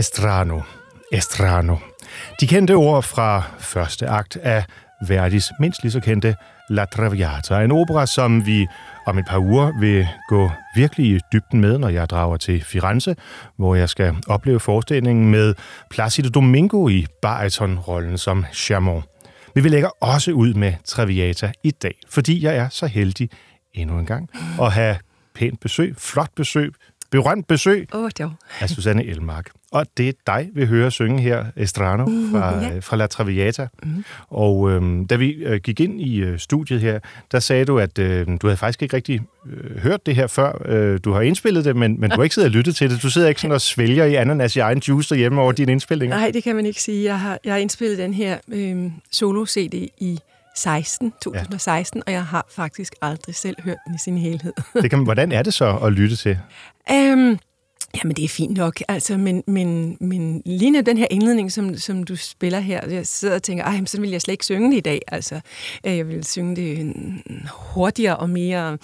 Estrano. Estrano. De kendte ord fra første akt af Verdis mindst lige så kendte La Traviata. En opera, som vi om et par uger vil gå virkelig i dybden med, når jeg drager til Firenze, hvor jeg skal opleve forestillingen med Placido Domingo i baritonrollen som Chamon. Vi vil også ud med Traviata i dag, fordi jeg er så heldig endnu en gang at have pænt besøg, flot besøg, berømt besøg oh, af Susanne Elmark. Og det er dig, vi hører synge her, Estrano, uh, fra, ja. fra La Traviata. Mm. Og øhm, da vi øh, gik ind i øh, studiet her, der sagde du, at øh, du havde faktisk ikke rigtig øh, hørt det her før. Øh, du har indspillet det, men, men du har ikke siddet og lyttet til det. Du sidder ikke sådan og svælger i ananas i egen juice derhjemme over dine indspillinger. Nej, det kan man ikke sige. Jeg har, jeg har indspillet den her øh, solo-CD i 16, 2016, ja. og jeg har faktisk aldrig selv hørt den i sin helhed. det kan, hvordan er det så at lytte til? Øhm, Jamen, det er fint nok, altså, men, men, men lige nu den her indledning, som, som du spiller her, jeg sidder og tænker, ej, så vil jeg slet ikke synge det i dag, altså. Øh, jeg vil synge det hurtigere og mere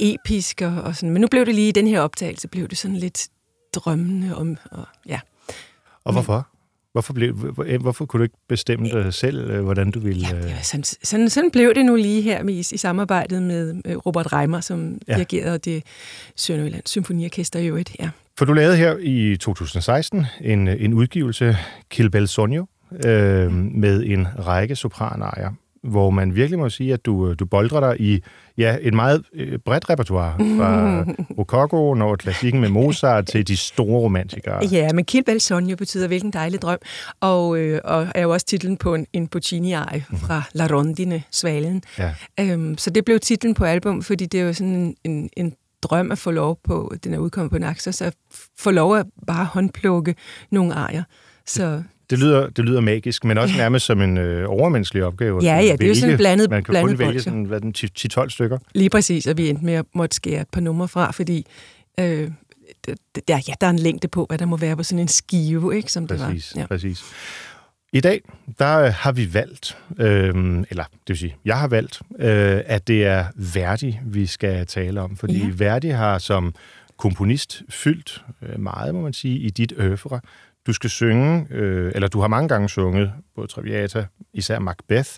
episk og, og sådan. Men nu blev det lige, i den her optagelse, blev det sådan lidt drømmende om, og ja. Og hvorfor? Hvorfor, blev, hvorfor kunne du ikke bestemme dig selv, øh, hvordan du ville... Ja, ja, sådan, sådan, sådan blev det nu lige her med, i samarbejdet med Robert Reimer, som ja. dirigerede det Sønderjyllands Symfoniorkester i øvrigt. Ja. For du lavede her i 2016 en, en udgivelse, Kill Bell Sonio, øh, med en række sopranarier, hvor man virkelig må sige, at du, du boldrer dig i ja, et meget øh, bredt repertoire, fra Rococo, når klassikken med Mozart, til de store romantikere. Ja, men Kill Bell Sonio betyder hvilken dejlig drøm, og, øh, og er jo også titlen på en, en Puccini-arie mhm. fra La Rondine, Svalen. Ja. Øhm, så det blev titlen på album, fordi det er jo sådan en, en drøm at få lov på, den er udkommet på Naxos, så få lov at bare håndplukke nogle ejer. Så, det lyder, det lyder magisk, men også nærmest som en øh, overmenneskelig opgave. Ja, ja, det er jo sådan blandet Man kan blandet kun vælge sådan, hvad den, 10-12 stykker. Lige præcis, og vi endte med at måtte skære et par numre fra, fordi øh, der, ja, der er en længde på, hvad der må være på sådan en skive, ikke, som præcis, det var. Ja. Præcis, i dag, der har vi valgt, øh, eller det vil sige, jeg har valgt, øh, at det er Verdi, vi skal tale om. Fordi ja. Verdi har som komponist fyldt øh, meget, må man sige, i dit øvre. Du skal synge, øh, eller du har mange gange sunget, både Traviata, især Macbeth,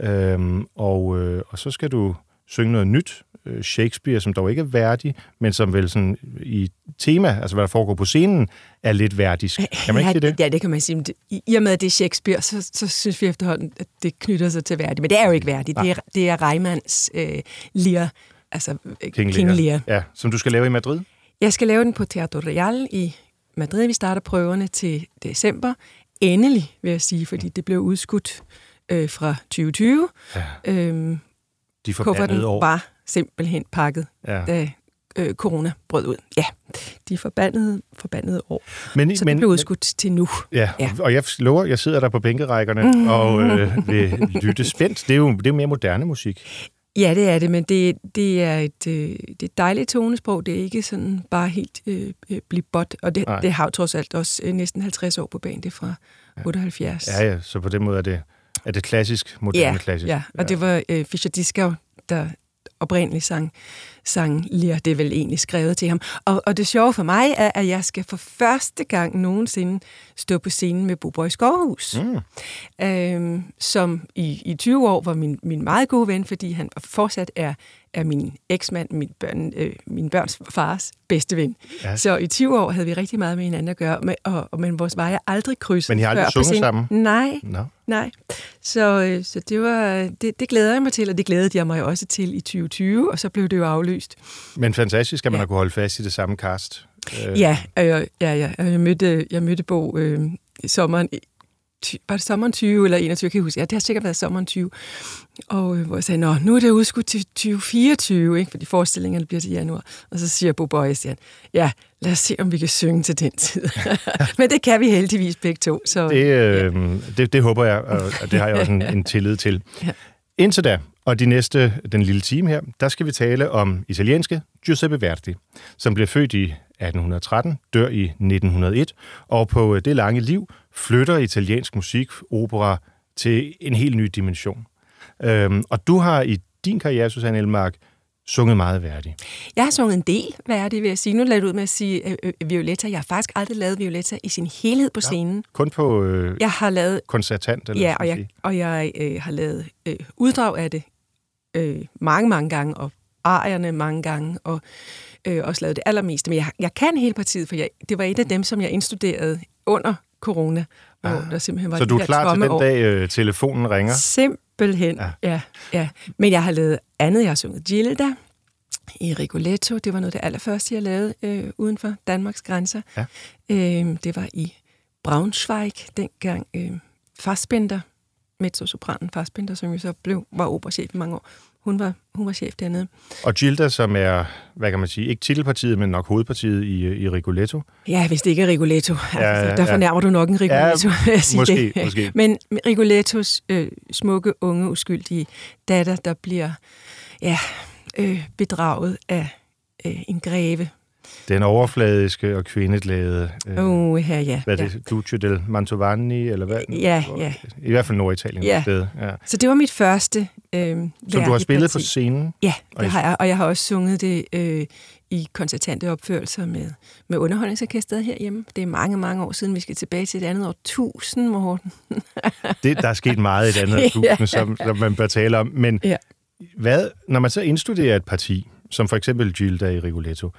øh, og, øh, og så skal du synge noget nyt, øh, Shakespeare, som dog ikke er værdig, men som vel sådan i tema, altså hvad der foregår på scenen, er lidt værdisk. Kan man ja, ikke sige det? Ja, det kan man sige. I, og med, at det er Shakespeare, så, så synes vi efterhånden, at det knytter sig til værdig. Men det er jo ikke værdigt. Det er, det er Reimanns øh, Lear, altså King, King Lear. Lear. Ja, som du skal lave i Madrid? Jeg skal lave den på Teatro Real i Madrid. Vi starter prøverne til december. Endelig, vil jeg sige, fordi det blev udskudt øh, fra 2020. Ja. Øhm, De forbandede år. var simpelthen pakket, ja. da øh, corona brød ud. Ja, de forbandede, forbandede år. Men, så men, det blev udskudt men, til nu. Ja, ja, og jeg lover, jeg sidder der på bænkerækkerne mm. og øh, vil lytte spændt. Det er jo det er mere moderne musik. Ja, det er det, men det, det er et, øh, det er et dejligt tonesprog. Det er ikke sådan bare helt øh, øh blive bot, og det, det har jo trods alt også øh, næsten 50 år på banen. Det er fra ja. 78. Ja, ja, så på den måde er det, er det klassisk, moderne ja, klassisk. Ja, og ja. det var øh, Fischer Dieskau, der oprindeligt sang, sang Lear. Det er vel egentlig skrevet til ham. Og, og det sjove for mig er, at jeg skal for første gang nogensinde stå på scenen med Boboy Skovhus, mm. øhm, som i, i 20 år var min, min meget gode ven, fordi han fortsat er er min eksmand, min, børn, øh, min børns fars bedste ven. Ja. Så i 20 år havde vi rigtig meget med hinanden at gøre, med, og, og, men vores veje aldrig krydset. Men I har aldrig sunget sammen? Nej, no. nej. Så, øh, så det, var, det, det glæder jeg mig til, og det glædede jeg mig også til i 2020, og så blev det jo aflyst. Men fantastisk, at man ja. har kunne holde fast i det samme cast Øh. Ja, øh, ja, ja, jeg mødte, jeg mødte Bo øh, sommeren var det sommeren 20 eller 21, jeg kan huske. Ja, det har sikkert været sommeren 20. Og øh, hvor jeg sagde, Nå, nu er det udskudt til 2024, ikke? fordi forestillingerne bliver til januar. Og så siger Bo Bøjes, ja, lad os se, om vi kan synge til den tid. Men det kan vi heldigvis begge to. Så, det, øh, ja. det, det håber jeg, og det har jeg også en, en tillid til. Ja. Indtil da, og de næste, den lille time her, der skal vi tale om italienske Giuseppe Verdi, som blev født i 1813, dør i 1901, og på det lange liv flytter italiensk musik, opera, til en helt ny dimension. Øhm, og du har i din karriere, Susanne Elmark, sunget meget Verdi. Jeg har sunget en del Verdi, vil jeg sige. Nu lader du ud med at sige øh, øh, Violetta. Jeg har faktisk aldrig lavet Violetta i sin helhed på scenen. Ja, kun på øh, jeg har lavet, koncertant? Eller ja, og jeg, og jeg øh, har lavet øh, uddrag af det øh, mange, mange gange, og arierne mange gange, og øh, også lavet det allermeste. Men jeg, jeg kan hele partiet, for jeg, det var et af dem, som jeg indstuderede under corona. Hvor ah, der simpelthen var så du er klar til den år. dag, øh, telefonen ringer? Simpelthen, ja. ja. ja. Men jeg har lavet andet. Jeg har sunget Gilda i Rigoletto. Det var noget af det allerførste, jeg lavede øh, uden for Danmarks grænser. Ja. Øh, det var i Braunschweig, dengang øh, Fassbinder, mezzo-sopranen Fassbinder, som jo så blev, var operachef i mange år, hun var, hun var chef dernede. Og Gilda, som er, hvad kan man sige, ikke titelpartiet, men nok hovedpartiet i, i Rigoletto. Ja, hvis det ikke er Rigoletto. Ja, altså, der fornærmer ja. du nok en Rigoletto, ja, jeg sige måske, det. måske. Men Rigolettos øh, smukke, unge, uskyldige datter, der bliver ja, øh, bedraget af øh, en greve, den overfladiske og kvindeglade... Øh, uh, her, ja. Hvad er det? Ja. Duce del Mantovani, eller hvad? Ja, ja. I hvert fald Norditalien. Ja. Sted. ja. Så det var mit første øh, Som du har spillet parti. på scenen? Ja, det har jeg. Og jeg har også sunget det øh, i koncertante opførelser med, med underholdningsorkestret herhjemme. Det er mange, mange år siden. Vi skal tilbage til et andet år. Tusind, Morten. det, der er sket meget i et andet år tusind, ja. som, som man bør tale om. Men ja. hvad, når man så indstuderer et parti, som for eksempel Gilda i Rigoletto,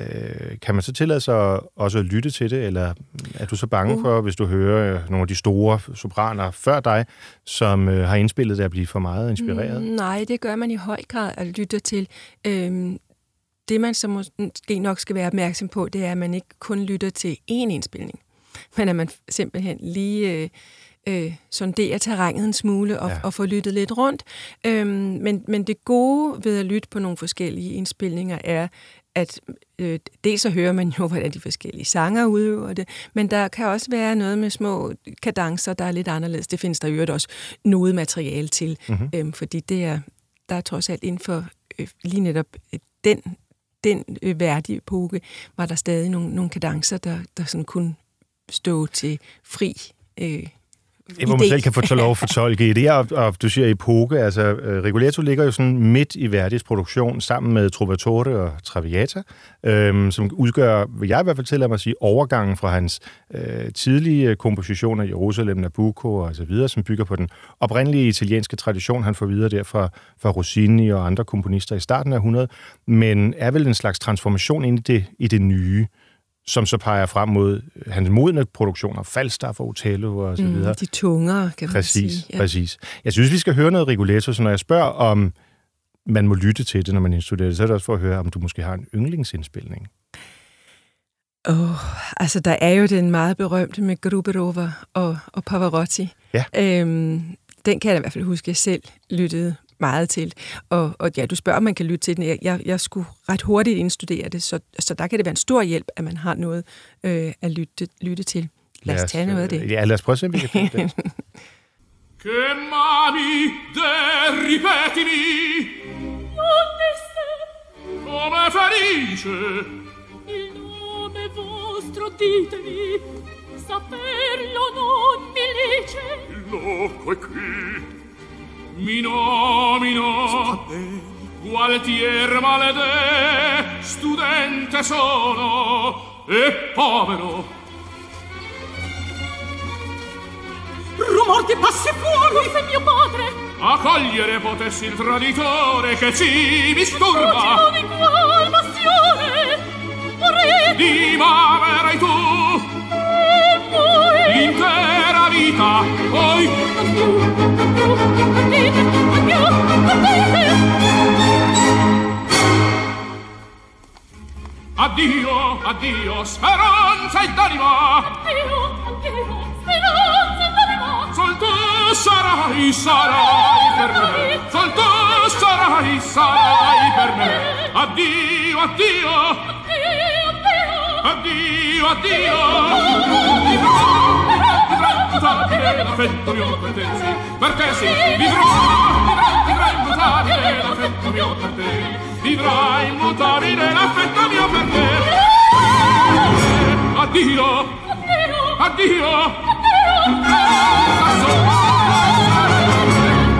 Øh, kan man så tillade sig også at lytte til det, eller er du så bange uh. for, hvis du hører øh, nogle af de store sopraner før dig, som øh, har indspillet det at blive for meget inspireret? Mm, nej, det gør man i høj grad at lytte til. Øhm, det man så måske nok skal være opmærksom på, det er, at man ikke kun lytter til én indspilning, men at man simpelthen lige... Øh, øh, sondere terrænet en smule og, ja. og få lyttet lidt rundt. Øhm, men, men det gode ved at lytte på nogle forskellige indspilninger er, at øh, dels så hører man jo, hvordan de forskellige sanger udøver det, men der kan også være noget med små kadencer, der er lidt anderledes. Det findes der jo også noget materiale til, mm-hmm. øhm, fordi det er, der er trods alt inden for øh, lige netop den, den øh, værdige epoke, var der stadig nogle, nogle kadencer, der, der sådan kunne stå til fri øh, hvor man selv kan få lov at fortolke i det. Og, og du siger epoke, altså uh, Rigoletto ligger jo sådan midt i Verdis produktion sammen med Trovatore og Traviata, øhm, som udgør, vil jeg i hvert fald tillade mig at sige, overgangen fra hans øh, tidlige kompositioner, Jerusalem, Nabucco og så videre, som bygger på den oprindelige italienske tradition, han får videre der fra, fra Rossini og andre komponister i starten af 100, men er vel en slags transformation ind i det, i det nye som så peger frem mod hans modne produktioner, Falstaff og Otello og så mm, videre. Mm, de tungere, kan man præcis, sige. Ja. Præcis. Jeg synes, vi skal høre noget Rigoletto, så når jeg spørger, om man må lytte til det, når man instuderer det, så er det også for at høre, om du måske har en yndlingsindspilning. Åh, oh, altså der er jo den meget berømte med Gruberova og, og Pavarotti. Ja. Øhm, den kan jeg i hvert fald huske, at jeg selv lyttede meget til. Og, og ja, du spørger, om man kan lytte til den. Jeg, jeg, jeg skulle ret hurtigt indstudere det, så, så der kan det være en stor hjælp, at man har noget øh, at lytte, lytte til. Lad os tage noget af det. Ja, lad os prøve at se, om vi kan finde det. Che mani ripetimi Donde sei Come felice Il nome vostro ditemi Saperlo non mi lice Il loco è qui mi nomino Gualtier maledè studente sono e povero. Rumor di passi fuori. Sei mio padre. A cogliere potessi il traditore che ci disturba. Oh, di qual passione vorrei di mamerai tu vita poi addio, addio, speranza e d'anima. Addio, addio, speranza d'anima. Sol tu sarai, sarai per me. Sol tu sarai, sarai per me. Addio, addio, Addio, addio. addio, addio. Vivrò, immutabile l'affetto mio per te, sì, per te sì. Vivrò, vivrò, immutabile l'affetto mio per te. Vivrà immutabile l'affetto mio per te. Addio, addio.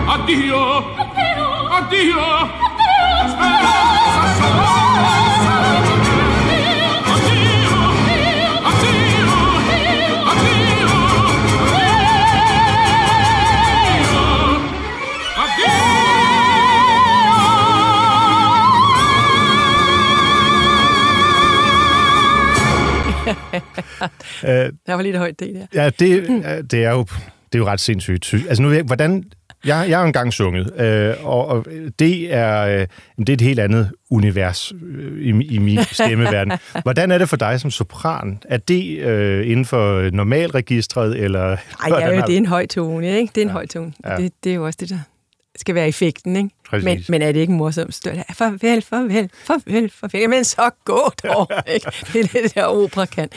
Addio, addio. addio. Øh, Der var lidt højt det der. Ja, det, det er jo det er jo ret sindssygt. Sy- Altså nu hvordan... Jeg, jeg har engang sunget, øh, og, og det er øh, det er et helt andet univers øh, i, i min stemmeverden. Hvordan er det for dig som sopran? Er det øh, inden for normalregistret, eller... Ej, ja, det er en høj tone, ikke? Det er en ja. høj tone. Ja. Det, det er jo også det, der skal være effekten, ikke? Præcis. Men, men er det ikke morsomt? Stør, farvel, farvel, farvel, farvel. Men så gå dog, ikke? Det er det, der opera kan.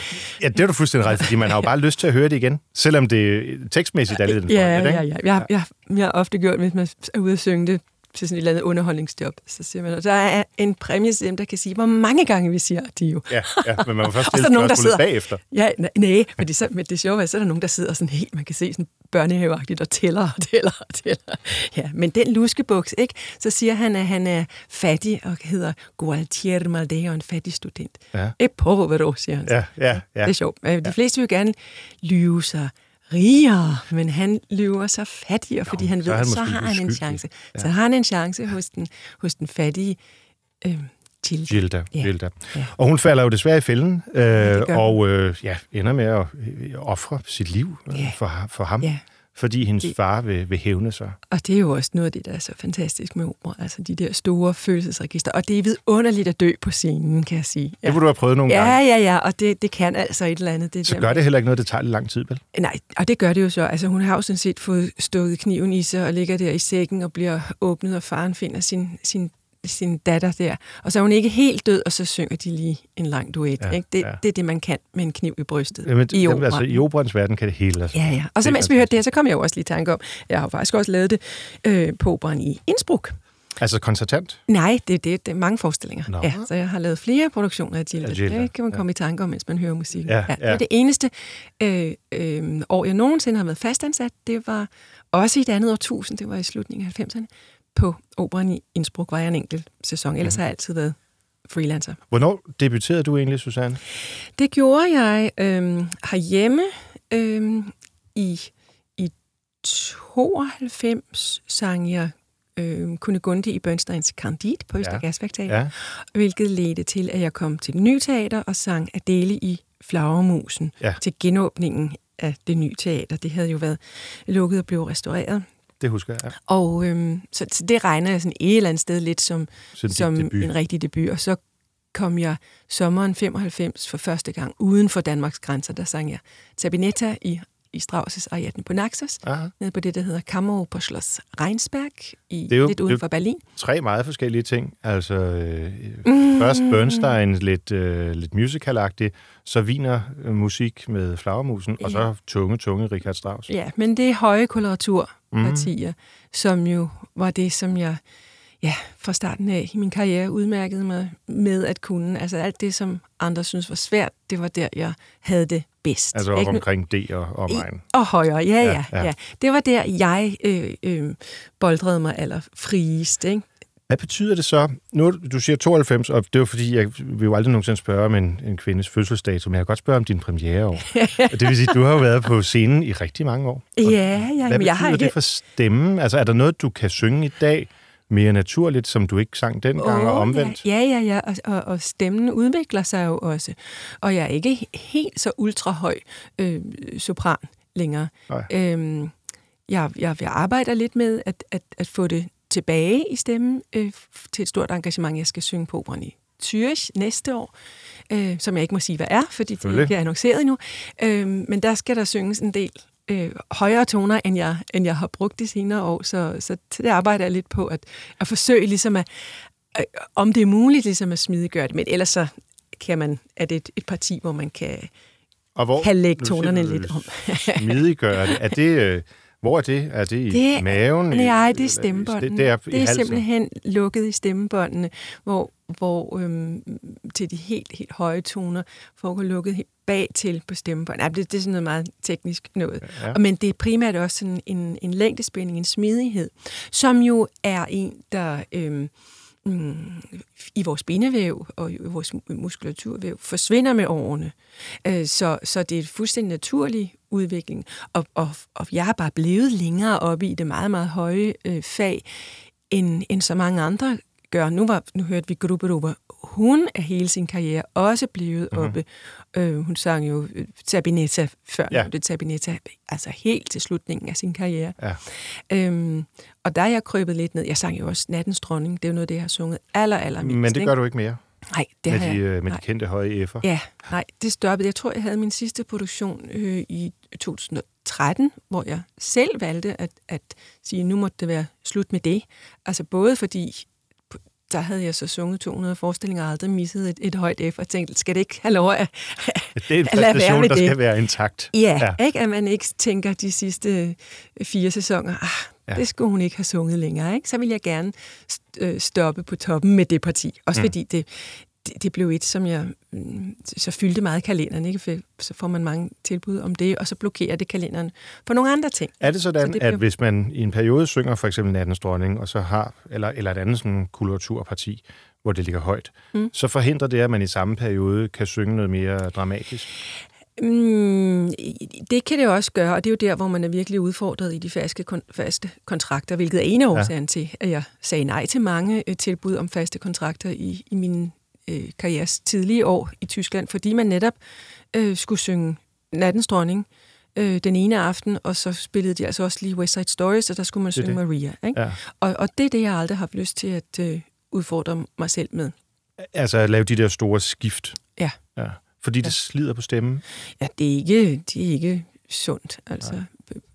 Ja, det er du fuldstændig ret, fordi man har jo bare lyst til at høre det igen, selvom det tekstmæssigt er lidt en Ja, ikke? ja, ja. Jeg, jeg, jeg har ofte gjort, hvis man er ude og synge det til sådan et eller andet underholdningsjob, så siger man, at der er en præmie til dem, der kan sige, hvor mange gange vi siger de jo. Ja, ja, men man må først Og stille nogen, der sidder- bagefter. Ja, nej, nej men det, så, men det sjove er, så er der nogen, der sidder sådan helt, man kan se sådan børnehaveagtigt og tæller og tæller og tæller. Ja, men den luskebuks, ikke? Så siger han, at han er fattig og hedder Gualtier Maldeo, en fattig student. Ja. E povero, siger han. så. Ja, ja, ja. Det er sjovt. De fleste vil gerne lyve sig rigere, men han lyver sig fattigere, fordi han så ved, han så har han en chance. Så har han en chance hos den, hos den fattige øh, Gilda. Gilda, Ja. Gilda. Ja. Og hun falder jo desværre i fælden, øh, gør og øh, ja, ender med at øh, ofre sit liv øh, Ja. for, for ham, Ja. Fordi hendes Det- far vil, vil hævne sig. Og det er jo også noget af det, der er så fantastisk med opera, altså de der store følelsesregister. Og det er vidunderligt at dø på scenen, kan jeg sige. Det kunne du have prøvet nogle Ja, gange. ja, ja, og det, det kan altså et eller andet. Det Så der gør med- det heller ikke noget, det tager lidt lang tid, vel? Nej, og det gør det jo så. Altså, hun har jo sådan set fået stukket kniven i sig og ligger der i sækken og bliver åbnet, og faren finder sin, sin, sin datter der. Og så er hun ikke helt død, og så synger de lige en lang duet. Ja, Ja, ikke? Det, ja. ja. det er det, man kan med en kniv i brystet Jamen, i jamen, altså, I operans verden kan det hele. Altså. Ja, ja. Og så Det mens vi hørte det så kom jeg jo også lige i tanke om, jeg har faktisk også lavet det øh, på operan i Innsbruck. Altså koncertant? Nej, det, det, det er mange forestillinger. Nå. Ja, så jeg har lavet flere produktioner af Gilda. Af Gilda, Det kan man komme i tanke om, mens man hører musik. Ja, det ja. er det eneste øh, øh, år, jeg nogensinde har været fastansat. Det var også i et andet årtusind, det var i slutningen af 90'erne. På operan i Innsbruck var jeg en enkelt sæson, ellers Mhm. har jeg altid været freelancer. Hvornår debuterede du egentlig, Susanne? Det gjorde jeg øh, herhjemme øh, i, i 92, sang jeg øh, Kunigunde i Bernsteins Candide på Øster Ja. Ja, hvilket ledte til, at jeg kom til det nye teater og sang Adele i Flagermusen Ja. til genåbningen af det nye teater. Det havde jo været lukket og blev restaureret. Det husker jeg. Ja. Og øhm, så, så det regner jeg sådan et eller andet sted lidt som, Som som debut. en rigtig debut. Og så kom jeg sommeren 95 for første gang uden for Danmarks grænser. Der sang jeg Sabinetta i, i Strauss' Ariadne på Naxos, Aha. nede på det, der hedder Kammer på Schloss Reinsberg, i, Det er jo- lidt det- uden for Berlin. Tre meget forskellige ting. Altså, øh, Mm. først Bernstein, lidt, øh, lidt musicalagtigt, så viner øh, musik med flagermusen, og så tunge, tunge Richard Strauss. Ja, men det er høje koloraturpartier, mm. som jo var det, som jeg ja, fra starten af i min karriere udmærkede mig med at kunne. Altså alt det, som andre synes var svært, det var der, jeg havde det bedst. Altså op Ikke? omkring D og omegn. Og højere, ja, Ja, ja, ja. ja. ja. Det var der, jeg øh, øh, boldrede mig allerfriest. Ikke? Hvad betyder det så? Nu, du siger 92, og det er jo fordi, jeg vil jo aldrig nogensinde spørge om en, en kvindes fødselsdato, men jeg kan godt spørge om din premiereår. det vil sige, du har jo været på scenen i rigtig mange år. Ja, ja, Hvad betyder jeg har ikke... det for stemmen? Altså, er der noget, du kan synge i dag mere naturligt, som du ikke sang dengang, og Åh, omvendt? Ja, ja, ja, og, og, og stemmen udvikler sig jo også. Og jeg er ikke helt så ultrahøj øh, sopran længere. Nej. Øhm, jeg, jeg, jeg arbejder lidt med at, at, at få det tilbage i stemmen øh, til et stort engagement, jeg skal synge på operan i Zürich næste år, øh, som jeg ikke må sige, hvad er, fordi det ikke er annonceret endnu. Øh, men der skal der synges en del øh, højere toner, end jeg, end jeg har brugt de senere år, så, så det arbejder jeg lidt på at, at forsøge ligesom at, øh, om det er muligt ligesom at smidiggøre det, men ellers så kan man, er det et, et parti, hvor man kan, Og hvor, kan lægge tonerne lidt om. Smidiggøre det. Er det... Øh, hvor er det? Er det i Det- maven? Nej, det er stemmebåndene. Det, det er, det er simpelthen lukket i stemmebåndene, hvor, hvor øhm, til de helt, helt høje toner foregår lukket helt bag til på stemmebåndene. Ja, det, det er sådan noget meget teknisk noget. Ja. Men det er primært også sådan en, en længdespænding, en smidighed, som jo er en, der øhm, mm, i vores bindevæv og i vores muskulaturvæv forsvinder med årene. Øh, Så, så det er en fuldstændig naturlig udvikling. Og, og, og jeg er bare blevet længere oppe i det meget, meget høje øh, fag, end, end så mange andre gør. Nu, var, nu hørte vi Gruberova. Hun er hele sin karriere også blevet Mhm. oppe. Øh, hun sang jo øh, Tabinetta før, Ja. ja. det Tabinetta, altså helt til slutningen af sin karriere. Ja. Øhm, og der er jeg krøbet lidt ned. Jeg sang jo også Nattens Dronning. Det er jo noget, det jeg har sunget aller, aller mindst. Men det ikke? gør du ikke mere Nej, det med har de, jeg. øh, med de nej. kendte høje F'er. Ja, nej, det stoppede. Jeg tror, jeg havde min sidste produktion øh, i 2013, hvor jeg selv valgte at, at sige, nu måtte det være slut med det. Altså både fordi, der havde jeg så sunget 200 forestillinger og aldrig misset et, et højt F, og tænkte, skal det ikke have lov at, Det er en Lad være præstation, med der det. skal være intakt. Ja, ja, ikke? At man ikke tænker de sidste fire sæsoner, ah, Ja. det skulle hun ikke have sunget længere. Ikke? Så vil jeg gerne øh, stoppe på toppen med det parti. Også mm. fordi det, det, det blev et, som jeg mm, så fyldte meget kalenderen. Ikke? For så får man mange tilbud om det, og så blokerer det kalenderen for nogle andre ting. Er det sådan, Så det at blev- hvis man i en periode synger for eksempel Nattens Dronning, og så har, eller, eller et andet sådan kulturparti, hvor det ligger højt, mm. så forhindrer det, at man i samme periode kan synge noget mere dramatisk? Mm, det kan det også gøre, og det er jo der, hvor man er virkelig udfordret i de faste, kon- faste kontrakter, hvilket er en af årsagen ja. til, at jeg sagde nej til mange øh, tilbud om faste kontrakter i, i min øh, karrieres tidlige år i Tyskland, fordi man netop øh, skulle synge Nattens Dronning øh, den ene aften, og så spillede de altså også lige West Side Stories, og der skulle man synge det. Maria. Ikke? Ja. Og, og det er det, jeg aldrig har haft lyst til at øh, udfordre mig selv med. Altså at lave de der store skift. Ja. ja. Fordi det slider på stemmen. Ja, det er ikke, det er ikke sundt, altså.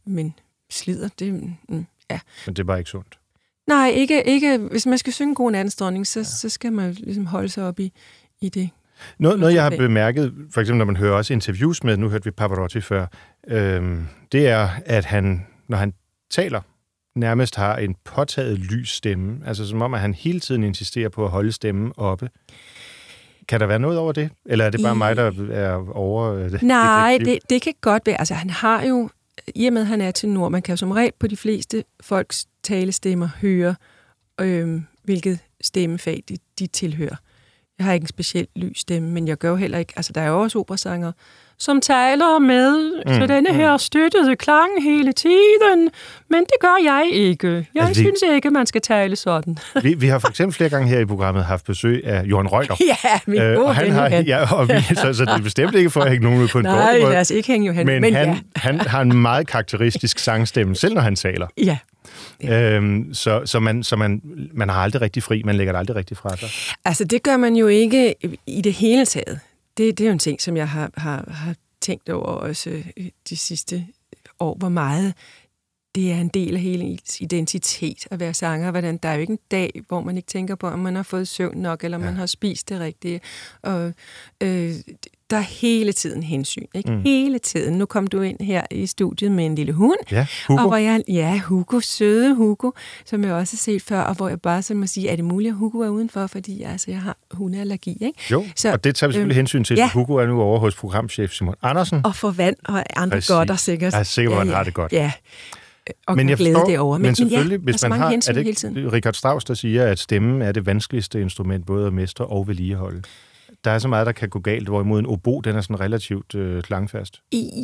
Men slider, det... Mm, ja. Men det er bare ikke sundt. Nej, ikke, ikke, hvis man skal synge God Nattens Dronning, så, ja. så skal man ligesom holde sig op i, i det. Noget, noget, jeg har bemærket, for eksempel når man hører også interviews med, nu hørte vi Pavarotti før, øhm, det er, at han, når han taler, nærmest har en påtaget lys stemme. Altså som om, at han hele tiden insisterer på at holde stemmen oppe. Kan der være noget over det? Eller er det bare I- mig, der er over øh, det? Nej, det, det, det kan godt være. Altså, han har jo, i og med, at han er til nord, man kan jo som regel på de fleste folks talestemmer høre, øh, hvilket stemmefag de, de tilhører. Jeg har ikke en speciel lys stemme, men jeg gør jo heller ikke... Altså, der er jo også operasanger, som taler med mm, så denne her støttede klang hele tiden, men det gør jeg ikke. Jeg Altså, synes ikke, man skal tale sådan. vi, vi har for eksempel flere gange her i programmet haft besøg af Johan Reuter. ja, min gode og han har, Johan. ja, og vi, så, så det er bestemt ikke for at hænge nogen ud på en Nej, dårlig måde. lad os ikke hænge Johan. Men, men han, ja. han har en meget karakteristisk sangstemme, selv når han taler. ja. Øhm, så så, man, så man, man har aldrig rigtig fri, man lægger det aldrig rigtig fra sig. Altså, det gør man jo ikke i det hele taget. Det, det er jo en ting, som jeg har, har, har tænkt over også øh, de sidste år, hvor meget det er en del af hele ens identitet at være sanger. Hvordan, der er jo ikke en dag, hvor man ikke tænker på, om man har fået søvn nok, eller om ja. man har spist det rigtige. Og, øh, der er hele tiden hensyn. Ikke? Mm. Hele tiden. Nu kom du ind her i studiet med en lille hund. Ja, Hugo. Og hvor jeg, ja, Hugo, søde Hugo, som jeg også har set før, og hvor jeg bare så må sige, er det muligt, at Hugo er udenfor, fordi altså, jeg har hundeallergi, ikke? Jo, så, og det tager vi selvfølgelig øhm, hensyn til. ja. Hugo er nu over hos programchef Simon Andersen. Og få vand og andre Præcis. godter sikkert. Jeg er sikker at han har det godt. Ja, og men jeg glæde forstår, derovre. men, men selvfølgelig, ja, hvis man har... Er det ikke Richard Strauss, der siger, at stemmen er det vanskeligste instrument både at mestre og vedligeholde? Der er så meget, der kan gå galt, hvorimod en obo, den er sådan relativt øh, klangfast.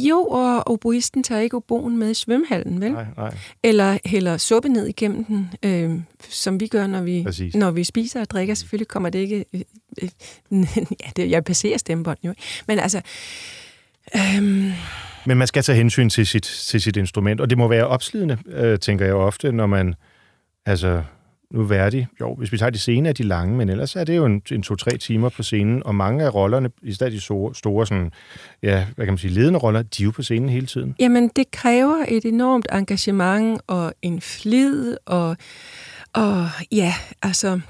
Jo, og oboisten tager ikke oboen med i svømmehallen, vel? Nej, nej. Eller hælder suppe ned igennem den, øh, som vi gør, når vi, Præcis. når vi spiser og drikker. Selvfølgelig kommer det ikke... Øh, øh, ja, det, jeg passerer stemmebånd jo. Men altså... Øhm, Men man skal tage hensyn til sit, til sit instrument, og det må være opslidende, øh, tænker jeg ofte, når man altså nu værdig. Jo, hvis vi tager de scene, er de lange, men ellers er det jo en, en to-tre timer på scenen, og mange af rollerne, i stedet de store, store sådan, ja, hvad kan man sige, ledende roller, de er jo på scenen hele tiden. Jamen, det kræver et enormt engagement og en flid, og, og ja, altså,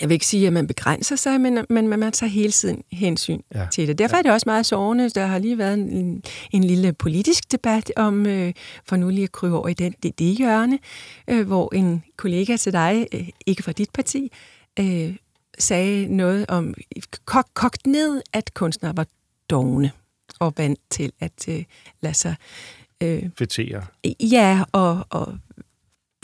jeg vil ikke sige, at man begrænser sig, men, men man tager hele tiden hensyn ja. til det. Derfor ja. er det også meget sårende. Der har lige været en, en lille politisk debat om, øh, for nu lige at krybe over i den, det, det hjørne, øh, hvor en kollega til dig, øh, ikke fra dit parti, øh, sagde noget om, kok, kogt ned, at kunstnere var dogne og vant til at øh, lade sig... Øh, Fetere. Ja, og, og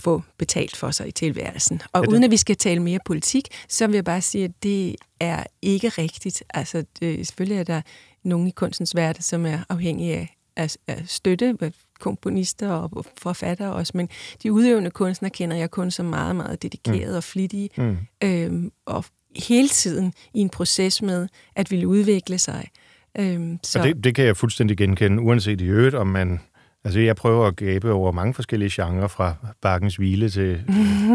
få betalt for sig i tilværelsen. Og uden at vi skal tale mere politik, så vil jeg bare sige, at det er ikke rigtigt. Altså, det, selvfølgelig er der nogen i kunstens verden, som er afhængige af, af, af støtte, komponister og forfattere også, men de udøvende kunstnere kender jeg kun som meget, meget dedikerede mm. og flittige, mm. øhm, og hele tiden i en proces med at ville udvikle sig. Øhm, så. Og det, det kan jeg fuldstændig genkende, uanset i øvrigt, om man Altså, jeg prøver at gabe over mange forskellige genrer, fra Bakkens Hvile til,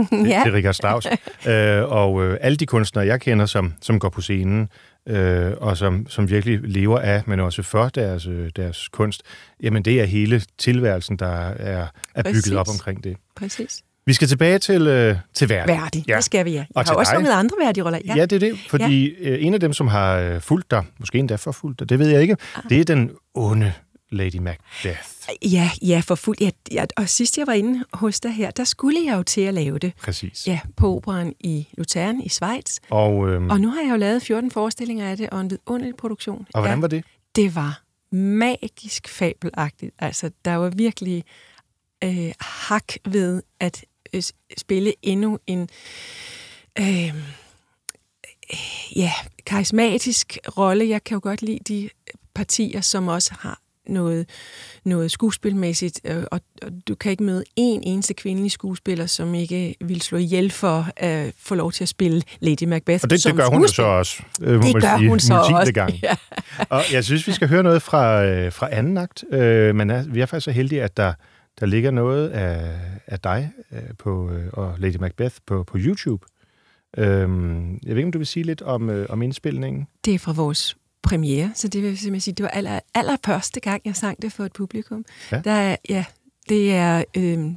til, ja. til Richard Strauss. øh, og øh, alle de kunstnere, jeg kender, som, som går på scenen, øh, og som, som virkelig lever af, men også for deres, øh, deres kunst, jamen det er hele tilværelsen, der er, er bygget op omkring det. Præcis. Vi skal tilbage til, øh, til Verdi. Verdi, ja. det skal vi, ja. Jeg og har også sunget andre Verdi-roller. Ja. ja, det er det, fordi ja. øh, en af dem, som har øh, fulgt dig, måske endda for fulgt dig, det ved jeg ikke, ah. det er den onde Lady Macbeth. Ja, ja, for fuld. Ja, ja, og sidst jeg var inde hos dig her, der skulle jeg jo til at lave det. Præcis. Ja, på operan i Luzern i Schweiz. Og, øhm, og nu har jeg jo lavet 14 forestillinger af det, og en vidunderlig produktion. Og hvordan ja, var det? Det var magisk fabelagtigt. Altså, der var virkelig øh, hak ved at øh, spille endnu en... Øh, ja, karismatisk rolle. Jeg kan jo godt lide de partier, som også har noget, noget skuespilmæssigt, øh, og, og du kan ikke møde en eneste kvindelig skuespiller, som ikke vil slå ihjel for at få lov til at spille Lady Macbeth Og det, det gør hun så også, øh, det gør sige, hun så også. Gang. Ja. og jeg synes, vi skal høre noget fra, øh, fra anden akt, øh, men er, vi er faktisk så heldige, at der, der ligger noget af, af dig øh, på, øh, og Lady Macbeth på, på YouTube. Øh, jeg ved ikke, om du vil sige lidt om, øh, om indspilningen? Det er fra vores premiere, så det vil simpelthen sige, det var aller, aller første gang, jeg sang det for et publikum. Ja. Der, ja, det er øh,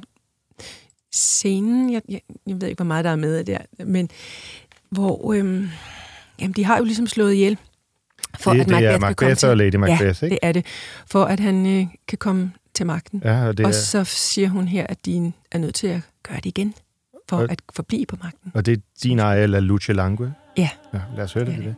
scenen, jeg, jeg, jeg ved ikke, hvor meget der er med der, men hvor, øh, jamen, de har jo ligesom slået ihjel, for det, at Macbeth, det er Macbeth og Lady Macbeth, ja, ikke? det er det, for at han øh, kan komme til magten. Ja, og, det og er... så siger hun her, at de er nødt til at gøre det igen, for og, at forblive på magten. Og det er din ejer, eller Luce Langue? Ja. ja. Lad os høre det. Ja, det.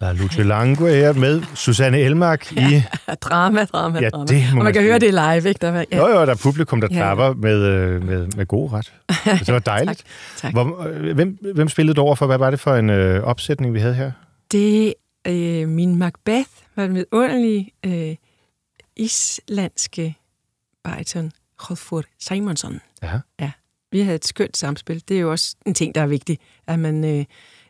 La Luce Langue her med Susanne Elmark ja. i... drama, drama, Ja, drama. det Og man man kan sige. høre det live, ikke? Der, var- ja. Jo, jo, der er publikum, der Ja. klapper med, øh, med, med god ret. Det var dejligt. tak. Hvor, øh, hvem, hvem spillede du over for? Hvad var det for en øh, opsætning, vi havde her? Det, øh, min Macbeth var en vidunderlig øh, islandske bariton, Hrodfur Simonsson. Ja. Ja, vi havde et skønt samspil. Det er jo også en ting, der er vigtig, at man, øh,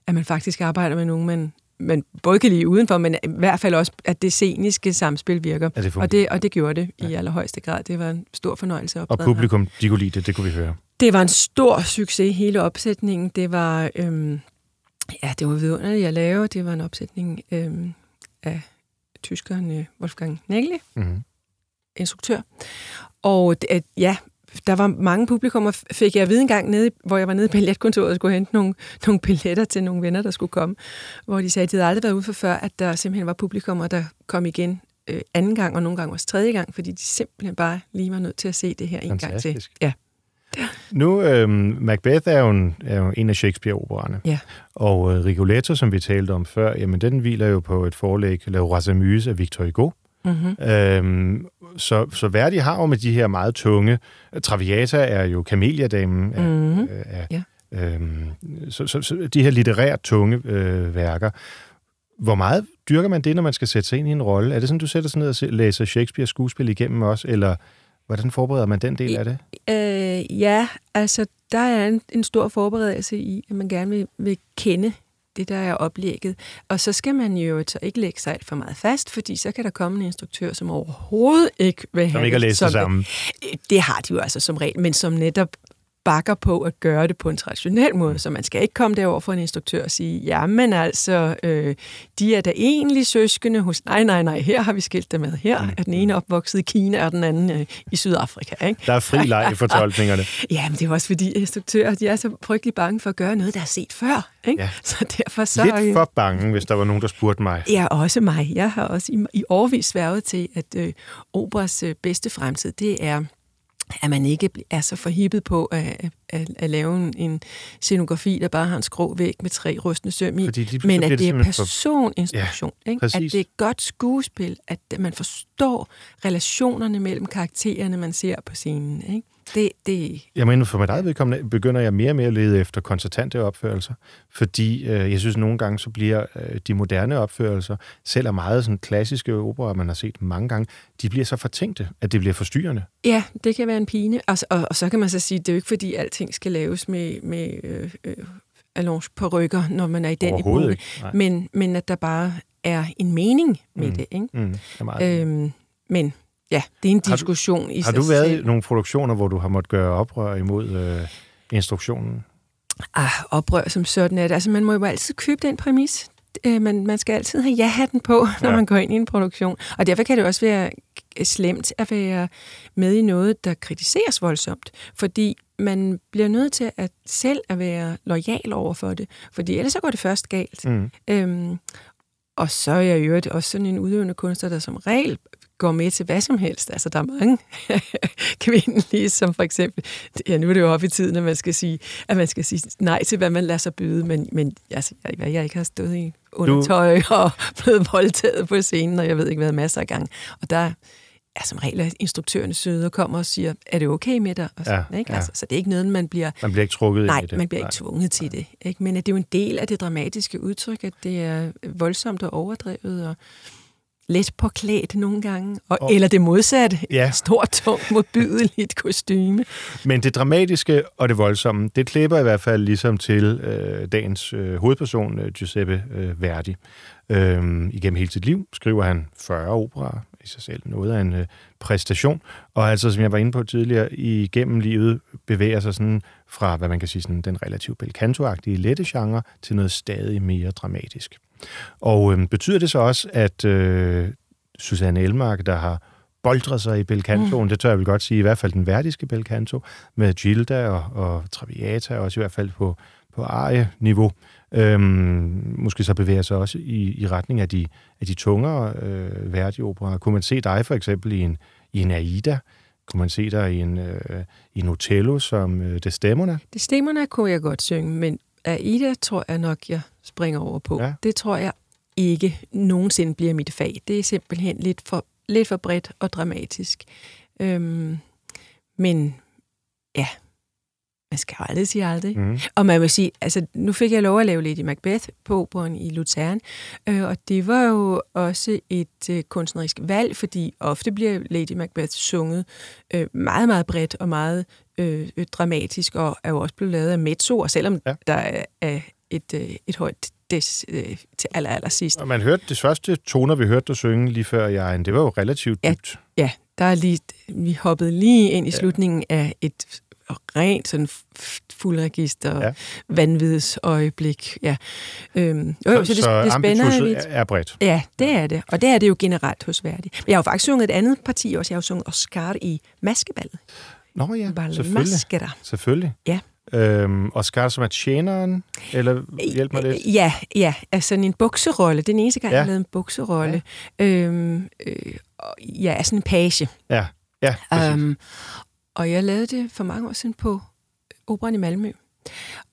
at man faktisk arbejder med nogen, man, man både kan lide udenfor, men i hvert fald også, at det sceniske samspil virker. At det og, det, og det gjorde det ja. i allerhøjeste grad. Det var en stor fornøjelse at Og publikum, de kunne lide det, det kunne vi høre. Det var en stor succes, hele opsætningen. Det var, øhm, ja, det var vidunderligt at lave. Det var en opsætning øhm, af tyskeren øh, Wolfgang Nägeli, Mm-hmm. instruktør. Og det, at, ja, der var mange publikummer, fik jeg at vide en gang, nede, hvor jeg var nede i billetkontoret og skulle hente nogle, nogle billetter til nogle venner, der skulle komme, hvor de sagde, at de havde aldrig været ude for før, at der simpelthen var publikummer, der kom igen øh, anden gang, og nogle gange også tredje gang, fordi de simpelthen bare lige var nødt til at se det her en gang til. Fantastisk. Ja. Nu, øh, Macbeth er jo, en, er jo en af Shakespeare-opererne. Ja. Og øh, Rigoletto, som vi talte om før, jamen den hviler jo på et forlæg, La Rasamuse af Victor Hugo. Mm-hmm. Øhm, så, så Verdi har jo med de her meget tunge... Traviata er jo Camelia-damen af, Mhm. af, Ja. øhm, så, så, så de her litterært tunge øh, værker. Hvor meget dyrker man det, når man skal sætte sig ind i en rolle? Er det sådan, du sætter sig ned og se- læser Shakespeare skuespil igennem også, eller hvordan forbereder man den del af det? Øh, ja, altså der er en, en stor forberedelse i, at man gerne vil, vil kende det, der er oplægget. Og så skal man jo så ikke lægge sig alt for meget fast, fordi så kan der komme en instruktør, som overhovedet ikke vil have Som ikke har læst det sammen. Det, det har de jo altså som regel, men som netop bakker på at gøre det på en traditionel måde, så man skal ikke komme derover for en instruktør og sige, ja, men altså, øh, de er da egentlig søskende hos, nej, nej, nej, her har vi skilt dem med, her Mm. er den ene opvokset i Kina, og den anden øh, i Sydafrika, ikke? Der er fri leg i fortolkningerne. Ja, men det er også fordi instruktører, de er så frygtelig bange for at gøre noget, der er set før. Ikke? Ja. Så derfor så... Lidt øh, for bange, hvis der var nogen, der spurgte mig. Ja, også mig. Jeg har også i, i årvis sværget til, at øh, operas øh, bedste fremtid, det er, at man ikke er så forhippet på at, at, at lave en, en scenografi, der bare har en skrå væg med tre rystende søm i, pludselig men at det er simpelthen for- personinstruktion. Ja, ikke? At det er godt skuespil, at man forstår relationerne mellem karaktererne, man ser på scenen. Ikke? Det, det, Jeg mener, for mit eget vedkommende begynder jeg mere og mere at lede efter koncertante opførelser, fordi øh, jeg synes, nogle gange så bliver øh, de moderne opførelser, selv af meget sådan klassiske operer, man har set mange gange, de bliver så fortænkte, at det bliver forstyrrende. Ja, det kan være en pine. Og, og, og så kan man så sige, det er jo ikke fordi, alting skal laves med, med øh, øh, allonge på rykker, når man er i den epoke. Men, men at der bare er en mening med Mm. det. Ikke? Mm, det. Øhm, men ja, det er en Har du- diskussion i har du været selv. i nogle produktioner, hvor du har måttet gøre oprør imod øh, instruktionen? Ah, oprør som sådan er det. Altså, man må jo altid købe den præmis. Øh, man, man skal altid have ja-hatten på, når ja. man går ind i en produktion. Og derfor kan det også være slemt at være med i noget, der kritiseres voldsomt. Fordi man bliver nødt til at selv at være lojal over for det. Fordi ellers så går det først galt. Mm. Øhm, og så er jeg i øvrigt også sådan en udøvende kunstner, der som regel går med til hvad som helst. Altså, der er mange kvindelige, som for eksempel... Ja, nu er det jo oppe i tiden, at man skal sige, at man skal sige nej til, hvad man lader sig byde, men, men altså, jeg, jeg ikke har stået i undertøj og blevet voldtaget på scenen, og jeg ved ikke hvad, masser af gange. Og der er som regel at instruktørerne søde og kommer og siger, er det okay med dig? Og så, Ja, ikke? ja. Altså, så det er ikke noget, man bliver Man bliver ikke trukket Nej, ind i det. man bliver ikke tvunget til det. Ikke? Men at det er jo en del af det dramatiske udtryk, at det er voldsomt og overdrevet og let påklædt nogle gange. Og, Og- eller det modsatte. Ja. Stort, tungt, modbydeligt kostyme. Men det dramatiske og det voldsomme, det klipper i hvert fald ligesom til øh, dagens øh, hovedperson, øh, Giuseppe øh, Verdi. Øhm, igennem hele sit liv skriver han 40 operer i sig selv, noget af en øh, præstation. Og altså, som jeg var inde på tidligere, igennem livet bevæger sig sådan fra, hvad man kan sige, sådan den relativt belcanto-agtige lette genre til noget stadig mere dramatisk. Og øh, betyder det så også, at øh, Susanne Elmark, der har boldret sig i belcantoen, mm. det tør jeg vel godt sige, i hvert fald den værdiske belcanto, med Gilda og, og Traviata, også i hvert fald på, på arie-niveau, øhm, måske så bevæger sig også i, i retning af de, af de tungere øh, Verdi-operer. Kunne man se dig for eksempel i en, i en Aida? Kunne man se dig i en, øh, i en Otello som øh, Desdemona? Det stemmerne kunne jeg godt synge, men Aida tror jeg nok, jeg springer over på. Ja. Det tror jeg ikke nogensinde bliver mit fag. Det er simpelthen lidt for, lidt for bredt og dramatisk. Øhm, men ja, man skal jo aldrig sige aldrig. Mm. Og man vil sige, altså nu fik jeg lov at lave Lady Macbeth på operan i Luzern, øh, og det var jo også et øh, kunstnerisk valg, fordi ofte bliver Lady Macbeth sunget øh, meget, meget bredt og meget øh, dramatisk, og er jo også blevet lavet af mezzo, og selvom ja. der er, er et, øh, et højt des, øh, til aller, aller sidst. Og man hørte de første toner, vi hørte dig synge lige før jeg, det var jo relativt dybt. Ja, ja der er lige, vi hoppede lige ind i ja. slutningen af et rent sådan fuldregister, ja. vanvids øjeblik. Ja. Øhm, jo, så, så, det, så det spænder er bredt. Ja, det er det. Og det er det jo generelt hos Verdi. Men jeg har jo faktisk sunget et andet parti også. Jeg har jo sunget Oscar i Maskeballet. Nå ja, Balle selvfølgelig. Selvfølgelig. Ja. Øhm, Oscar som er tjeneren, eller hjælp mig lidt? Ja, ja, altså en bukserolle. Den eneste gang, ja. jeg lavede en bukserolle. Ja. Øhm, øh, ja, sådan en page. Ja, ja, øhm, og jeg lavede det for mange år siden på Operan i Malmø.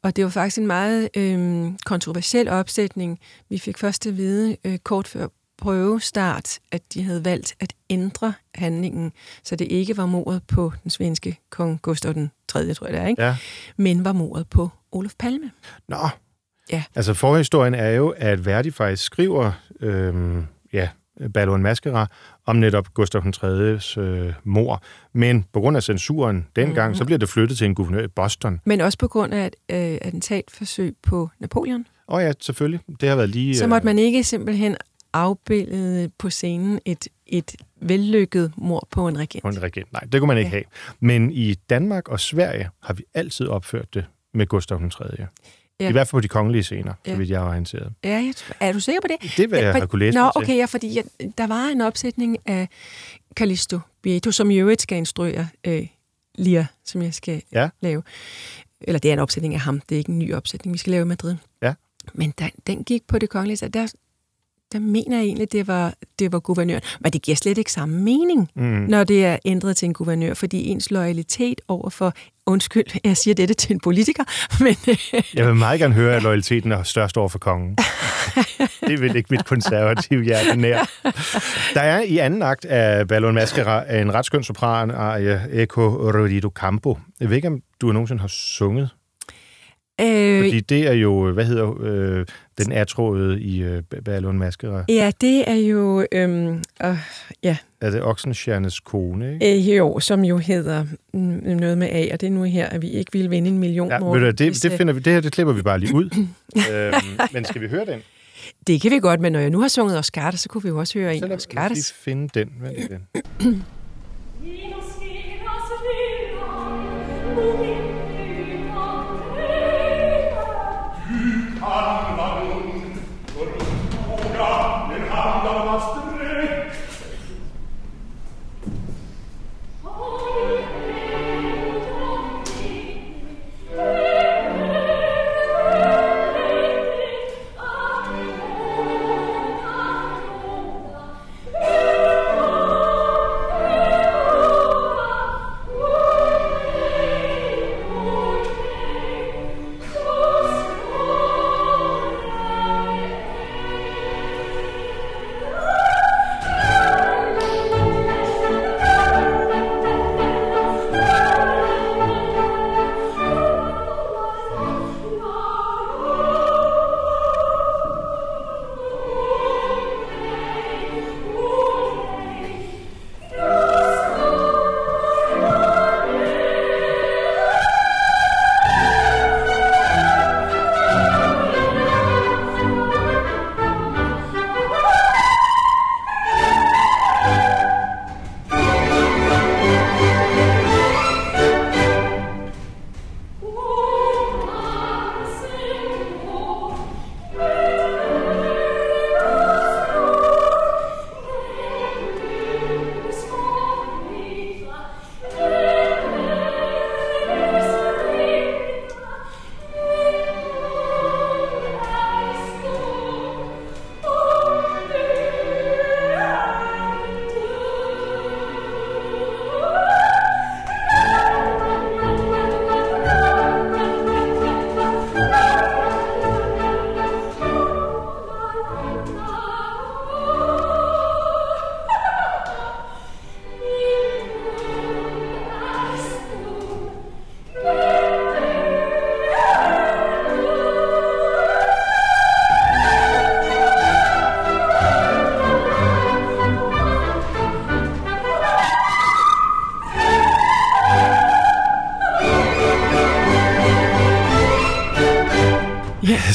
Og det var faktisk en meget øh, kontroversiel opsætning. Vi fik først at vide øh, kort før prøvestart, at de havde valgt at ændre handlingen, så det ikke var mordet på den svenske kong Gustav den 3., tror jeg det er, ikke? Ja. men var mordet på Olof Palme. Nå, Ja. altså forhistorien er jo, at Verdi faktisk skriver, øhm, ja, Ballon Mascara, om netop Gustav 3.s øh, mor. Men på grund af censuren dengang, mm. så bliver det flyttet til en guvernør i Boston. Men også på grund af et øh, attentatforsøg på Napoleon. Åh oh ja, selvfølgelig. Det har været lige... Så måtte man ikke simpelthen afbillede på scenen et, et vellykket mor på en regent. På en regent, nej, det kunne man ikke ja. have. Men i Danmark og Sverige har vi altid opført det med Gustav den 3. Ja. I hvert fald på de kongelige scener, ja. så vidt jeg har orienteret. Ja, jeg tror, er du sikker på det? Det vil jeg ja, have kunne læse Nå, okay, ja, fordi jeg, der var en opsætning af Callisto Bieto, som i øvrigt skal instruere øh, Lia, som jeg skal Ja. lave. Eller det er en opsætning af ham, det er ikke en ny opsætning, vi skal lave i Madrid. Ja. Men den, den gik på det kongelige, der, der mener jeg egentlig, det var, det var guvernøren. Men det giver slet ikke samme mening, Mm. når det er ændret til en guvernør, fordi ens loyalitet over for, undskyld, jeg siger dette til en politiker, men Jeg vil meget gerne høre, at loyaliteten er størst over for kongen. det vil ikke mit konservative hjerte nær. Der er i anden akt af Ballon Mascara en ret skøn sopran af Eco Rodito Campo. Jeg ved ikke, om du nogensinde har sunget øh, Fordi det er jo, hvad hedder øh, den atråede i øh, Ballon Mascara? ja, det er jo, øhm, øh, ja, Er det Oxenstiernes kone, ikke? øh, jo, som jo hedder noget med A, og det er nu her, at vi ikke ville vinde en million. Ja, ved du, hvad, hvis, det, det, øh, finder vi, det her, det klipper vi bare lige ud. øhm, men skal vi høre den? det kan vi godt, men når jeg nu har sunget Oscar, så kunne vi jo også høre en Så af lad os lige finde den. Vent lidt. Io on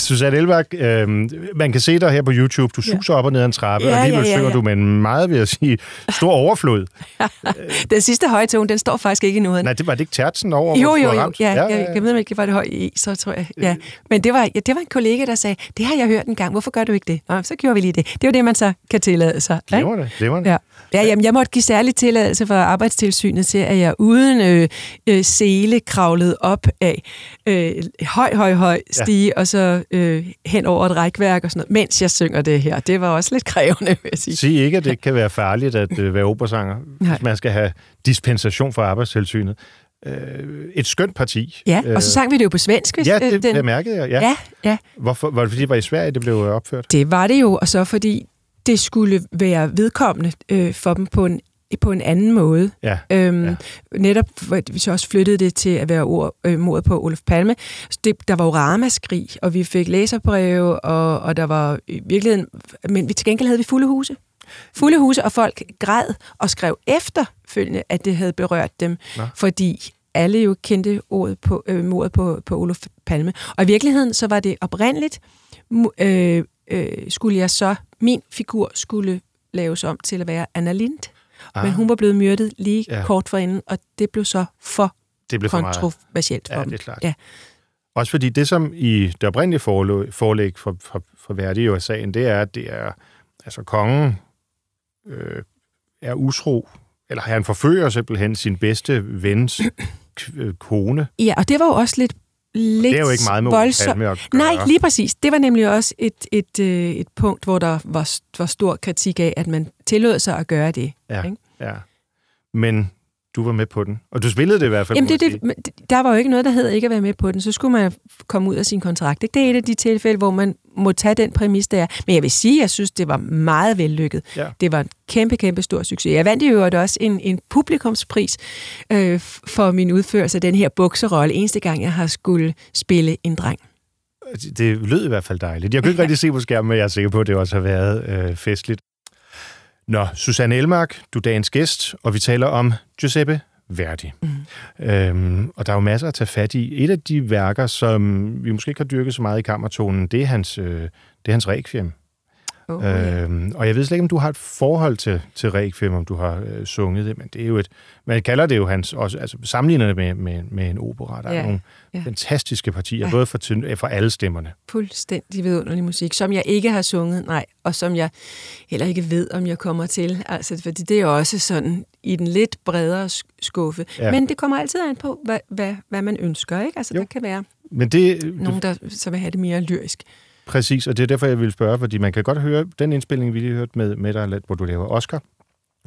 Susanne Elberg, øh, man kan se dig her på YouTube. Du suser ja. op og ned ad en trappe, Ja, og alligevel ja, ja, synger ja. du med en meget, vil jeg sige, stor overflod. Den sidste høje tone, den står faktisk ikke endnu. Nej, det var det ikke tertsen over, Jo, jo, jo. ramt? Ja, ja, jeg, jeg ved ikke, var det høj i, så tror jeg. Ja. Men det var, ja, det var en kollega, der sagde, det har jeg hørt en gang, hvorfor gør du ikke det? Nå, så gjorde vi lige det. Det jo det, man så kan tillade sig. ikke? Glimrende, glimrende. Ja. Ja, jamen, jeg måtte give særlig tilladelse fra arbejdstilsynet til, at jeg uden øh, øh, sele kravlede op af øh, høj, høj, høj stige, ja. og så øh, hen over et rækværk og sådan noget, mens jeg synger det her. Det var også lidt krævende, vil jeg sige. Sig ikke, at det kan være farligt at øh, være operasanger, Nej. hvis man skal have dispensation fra arbejdstilsynet. Øh, et skønt parti. Ja, og så sang vi det jo på svensk. Hvis, Ja, øh, det, det mærkede jeg. Ja. ja, ja. Hvorfor, var det fordi, det var i Sverige, det blev øh, opført? Det var det jo, og så fordi det skulle være vedkommende øh, for dem på en, på en anden måde. Ja. Øhm, Ja. Netop, vi så også flyttede det til at være ord, øh, mordet på Olof Palme. Det, der var jo ramaskrig, og vi fik læserbreve, og, og der var i virkeligheden... Men vi, til gengæld havde vi fulde huse. Fulde huse, og folk græd og skrev efterfølgende, at det havde berørt dem, Nå. fordi alle jo kendte ordet på, øh, mordet på, på Olof Palme. Og i virkeligheden, så var det oprindeligt, øh, øh, skulle jeg så, min figur skulle laves om til at være Anna Lind. Ah. Men hun var blevet myrdet lige Ja. kort forinden, og det blev så for Det blev for meget. kontroversielt for Ja, dem. det er klart. Ja. Også fordi det, som i det oprindelige forlæg for, for, for Verdi jo er sagen, det er, at det er, altså kongen øh, er utro, eller han forfører simpelthen sin bedste vens øh, kone. Ja, og det var jo også lidt, lidt Det er jo ikke meget med. Palme at gøre. Nej, lige præcis. Det var nemlig også et, et, øh, et punkt, hvor der var, var stor kritik af, at man tillod sig at gøre det. Ja, ikke? ja. Men du var med på den. Og du spillede det i hvert fald, Jamen, det, det, der var jo ikke noget, der hed ikke at være med på den. Så skulle man komme ud af sin kontrakt. Det er et af de tilfælde, hvor man må tage den præmis, der er. Men jeg vil sige, at jeg synes, det var meget vellykket. Ja. Det var en kæmpe, kæmpe stor succes. Jeg vandt jo også en, en publikumspris øh, for min udførelse af den her bukserolle, eneste gang, jeg har skulle spille en dreng. Det lød i hvert fald dejligt. Jeg kunne ikke rigtig se på skærmen, men jeg er sikker på, at det også har været øh, festligt. Nå, Susanne Elmark, du er dagens gæst, og vi taler om Giuseppe Verdi. Mm. Øhm, og der er jo masser at tage fat i. Et af de værker, som vi måske ikke har dyrket så meget i kammertonen, det er hans, øh, det er hans Requiem. Oh, Øhm, og jeg ved slet ikke, om du har et forhold til, til Requiem, om du har øh, sunget det, men det er jo et, man kalder det jo hans, også, altså sammenligner det med, med, med en opera. Der Ja, er nogle ja. fantastiske partier, Ja. både for, øh, for alle stemmerne. fuldstændig vidunderlig musik, som jeg ikke har sunget, nej, og som jeg heller ikke ved, om jeg kommer til. Altså, fordi det er jo også sådan i den lidt bredere sk- skuffe. Ja. Ja. Men det kommer altid an på, hvad, hvad, hvad man ønsker, ikke? Altså, Jo. der kan være Men det, nogen, der så vil have det mere lyrisk. Præcis, og det er derfor, jeg vil spørge, fordi man kan godt høre den indspilning, vi lige hørte med, med dig, hvor du laver Oscar.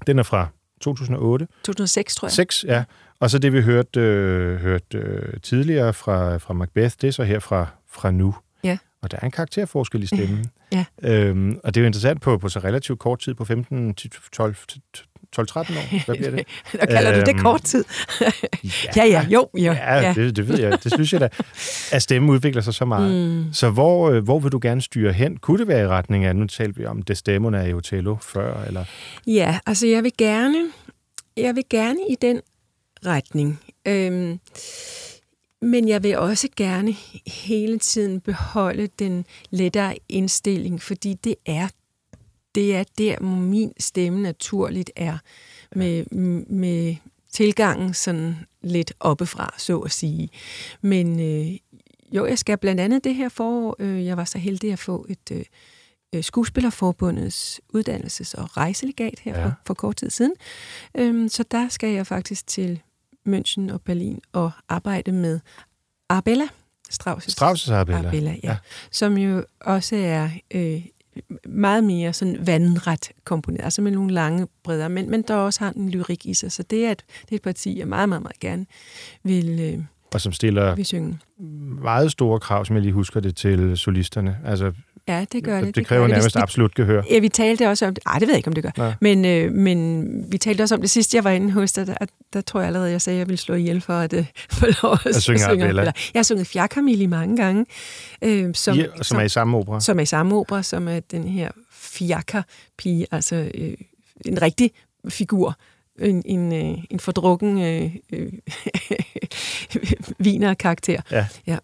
Den er fra 2008. 2006, tror jeg. 6, ja. Og så det, vi hørte, øh, hørte øh, tidligere fra, fra Macbeth, det er så her fra, fra nu. Ja. Og der er en karakterforskel i stemmen. Ja. Øhm, og det er jo interessant på, på så relativt kort tid, på 15, 12, 12-13 år. Hvad bliver det? Og kalder du det Øhm, kort tid? ja, ja, jo, jo. Ja, ja. Det, det ved jeg. Det synes jeg da. At stemmen udvikler sig så meget. Mm. Så hvor, øh, hvor vil du gerne styre hen? Kunne det være i retning af, nu talte vi om Desdemona i Otello før, eller Ja, altså jeg vil gerne, jeg vil gerne i den retning. Øhm, men jeg vil også gerne hele tiden beholde den lettere indstilling, fordi det er, det er der, hvor min stemme naturligt er. Med, med tilgangen sådan lidt oppefra, så at sige. Men øh, jo, jeg skal blandt andet det her forår, øh, jeg var så heldig at få et... Øh, øh, Skuespillerforbundets uddannelses- og rejselegat her Ja. for, for kort tid siden. Øhm, så der skal jeg faktisk til München og Berlin og arbejde med Arabella, Strauss' Strauss'? Arabella ja, Ja. ja. som jo også er øh, meget mere sådan vandret komponeret, altså med nogle lange bredder, men, men der også har en lyrik i sig, så det er et, det er et parti, jeg meget, meget, meget gerne vil, øh, og som stiller vil synge. meget store krav, som jeg lige husker det, til solisterne. Altså, Ja, det gør det. det, det kræver det. nærmest vi- absolut gehør. Ja, vi talte også om det. Ej, det ved jeg ikke, om det gør. Nej. Men, øh, men vi talte også om det sidste, jeg var inde hos dig. Der, der tror jeg allerede, jeg sagde, at jeg ville slå ihjel for at øh, få lov at, At synge Arabella. Arabella. Jeg har sunget Fjerkamille mange gange. Øh, som, Ja, som er i samme opera. som er i samme opera, som er den her Fjerka-pige, altså øh, en rigtig figur. En, en, øh, en fordrukken øh, øh, viner-karakter. Ja. Ja.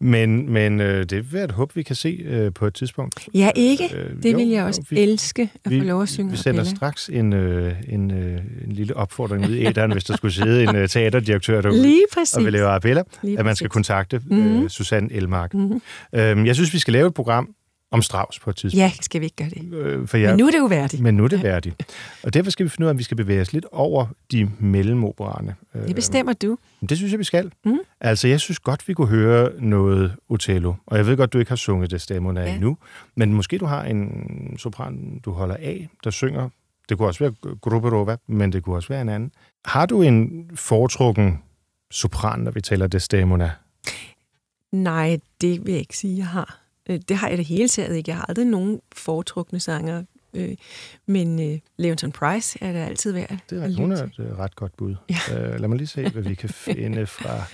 Men, men øh, det vil jeg håbe, vi kan se øh, på et tidspunkt. Ja, ikke? Øh, Det jo, vil jeg jo, også vi- elske at få lov at synge. Vi sender Bella. straks en, øh, en, øh, en lille opfordring ud i æderen, hvis der skulle sidde en øh, teaterdirektør derude Lige præcis. og vil lave Arabella, Lige at man skal kontakte øh, Susanne Elmark. Mm-hmm. Øhm, jeg synes, vi skal lave et program om Strauss på et tidspunkt. Ja, skal vi ikke gøre det? Øh, for Men jeg, nu er det jo værdigt. men nu er det værdigt. Og derfor skal vi finde ud af, om vi skal bevæge os lidt over de mellemoperaerne. Øh, Det bestemmer du. det synes jeg, vi skal. Mm. Altså, jeg synes godt, vi kunne høre noget Otello. Og jeg ved godt, du ikke har sunget det stemmerne Ja. endnu. Men måske du har en sopran, du holder af, der synger. Det kunne også være Gruberova, men det kunne også være en anden. Har du en foretrukken sopran, når vi taler Desdemona? Nej, det vil jeg ikke sige, jeg har. Øh, Det har jeg det hele taget ikke. Jeg har aldrig nogen foretrukne sanger. Øh, Men øh, Leonton Price er det altid værd. Det er, hun er et øh, ret godt bud. Ja. Øh, lad mig lige se, hvad vi kan finde fra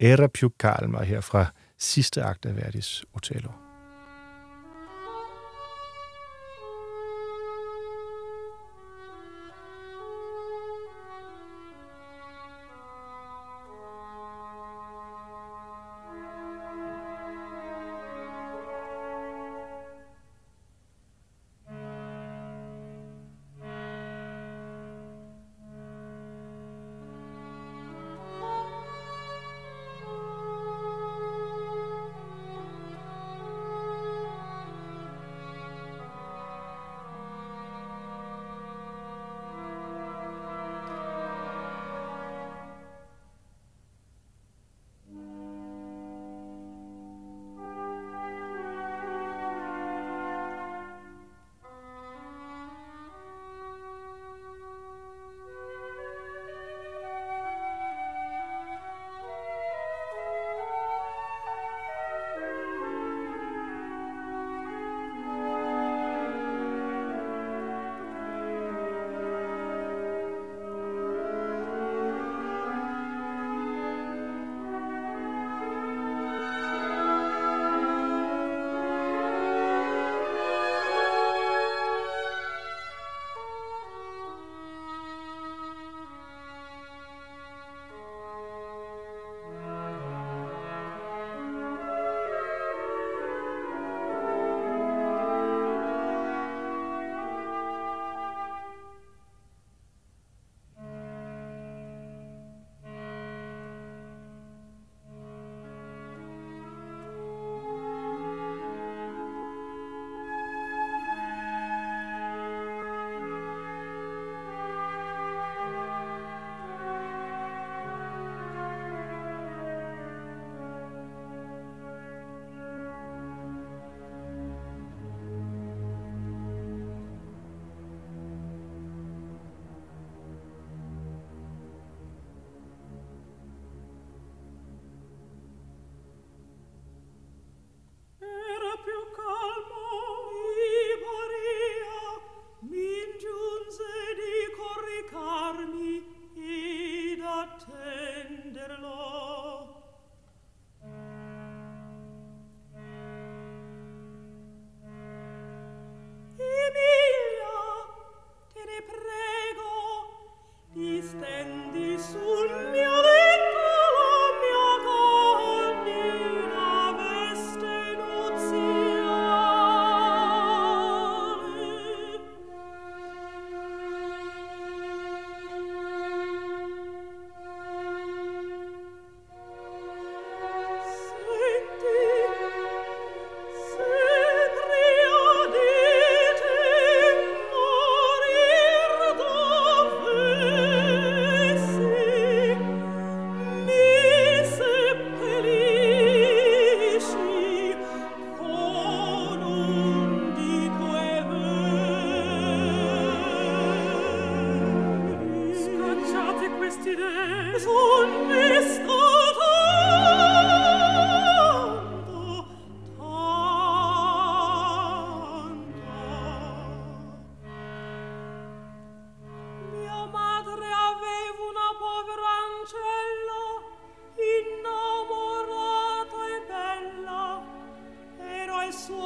Era più calma her fra sidste akt af Verdis Otello.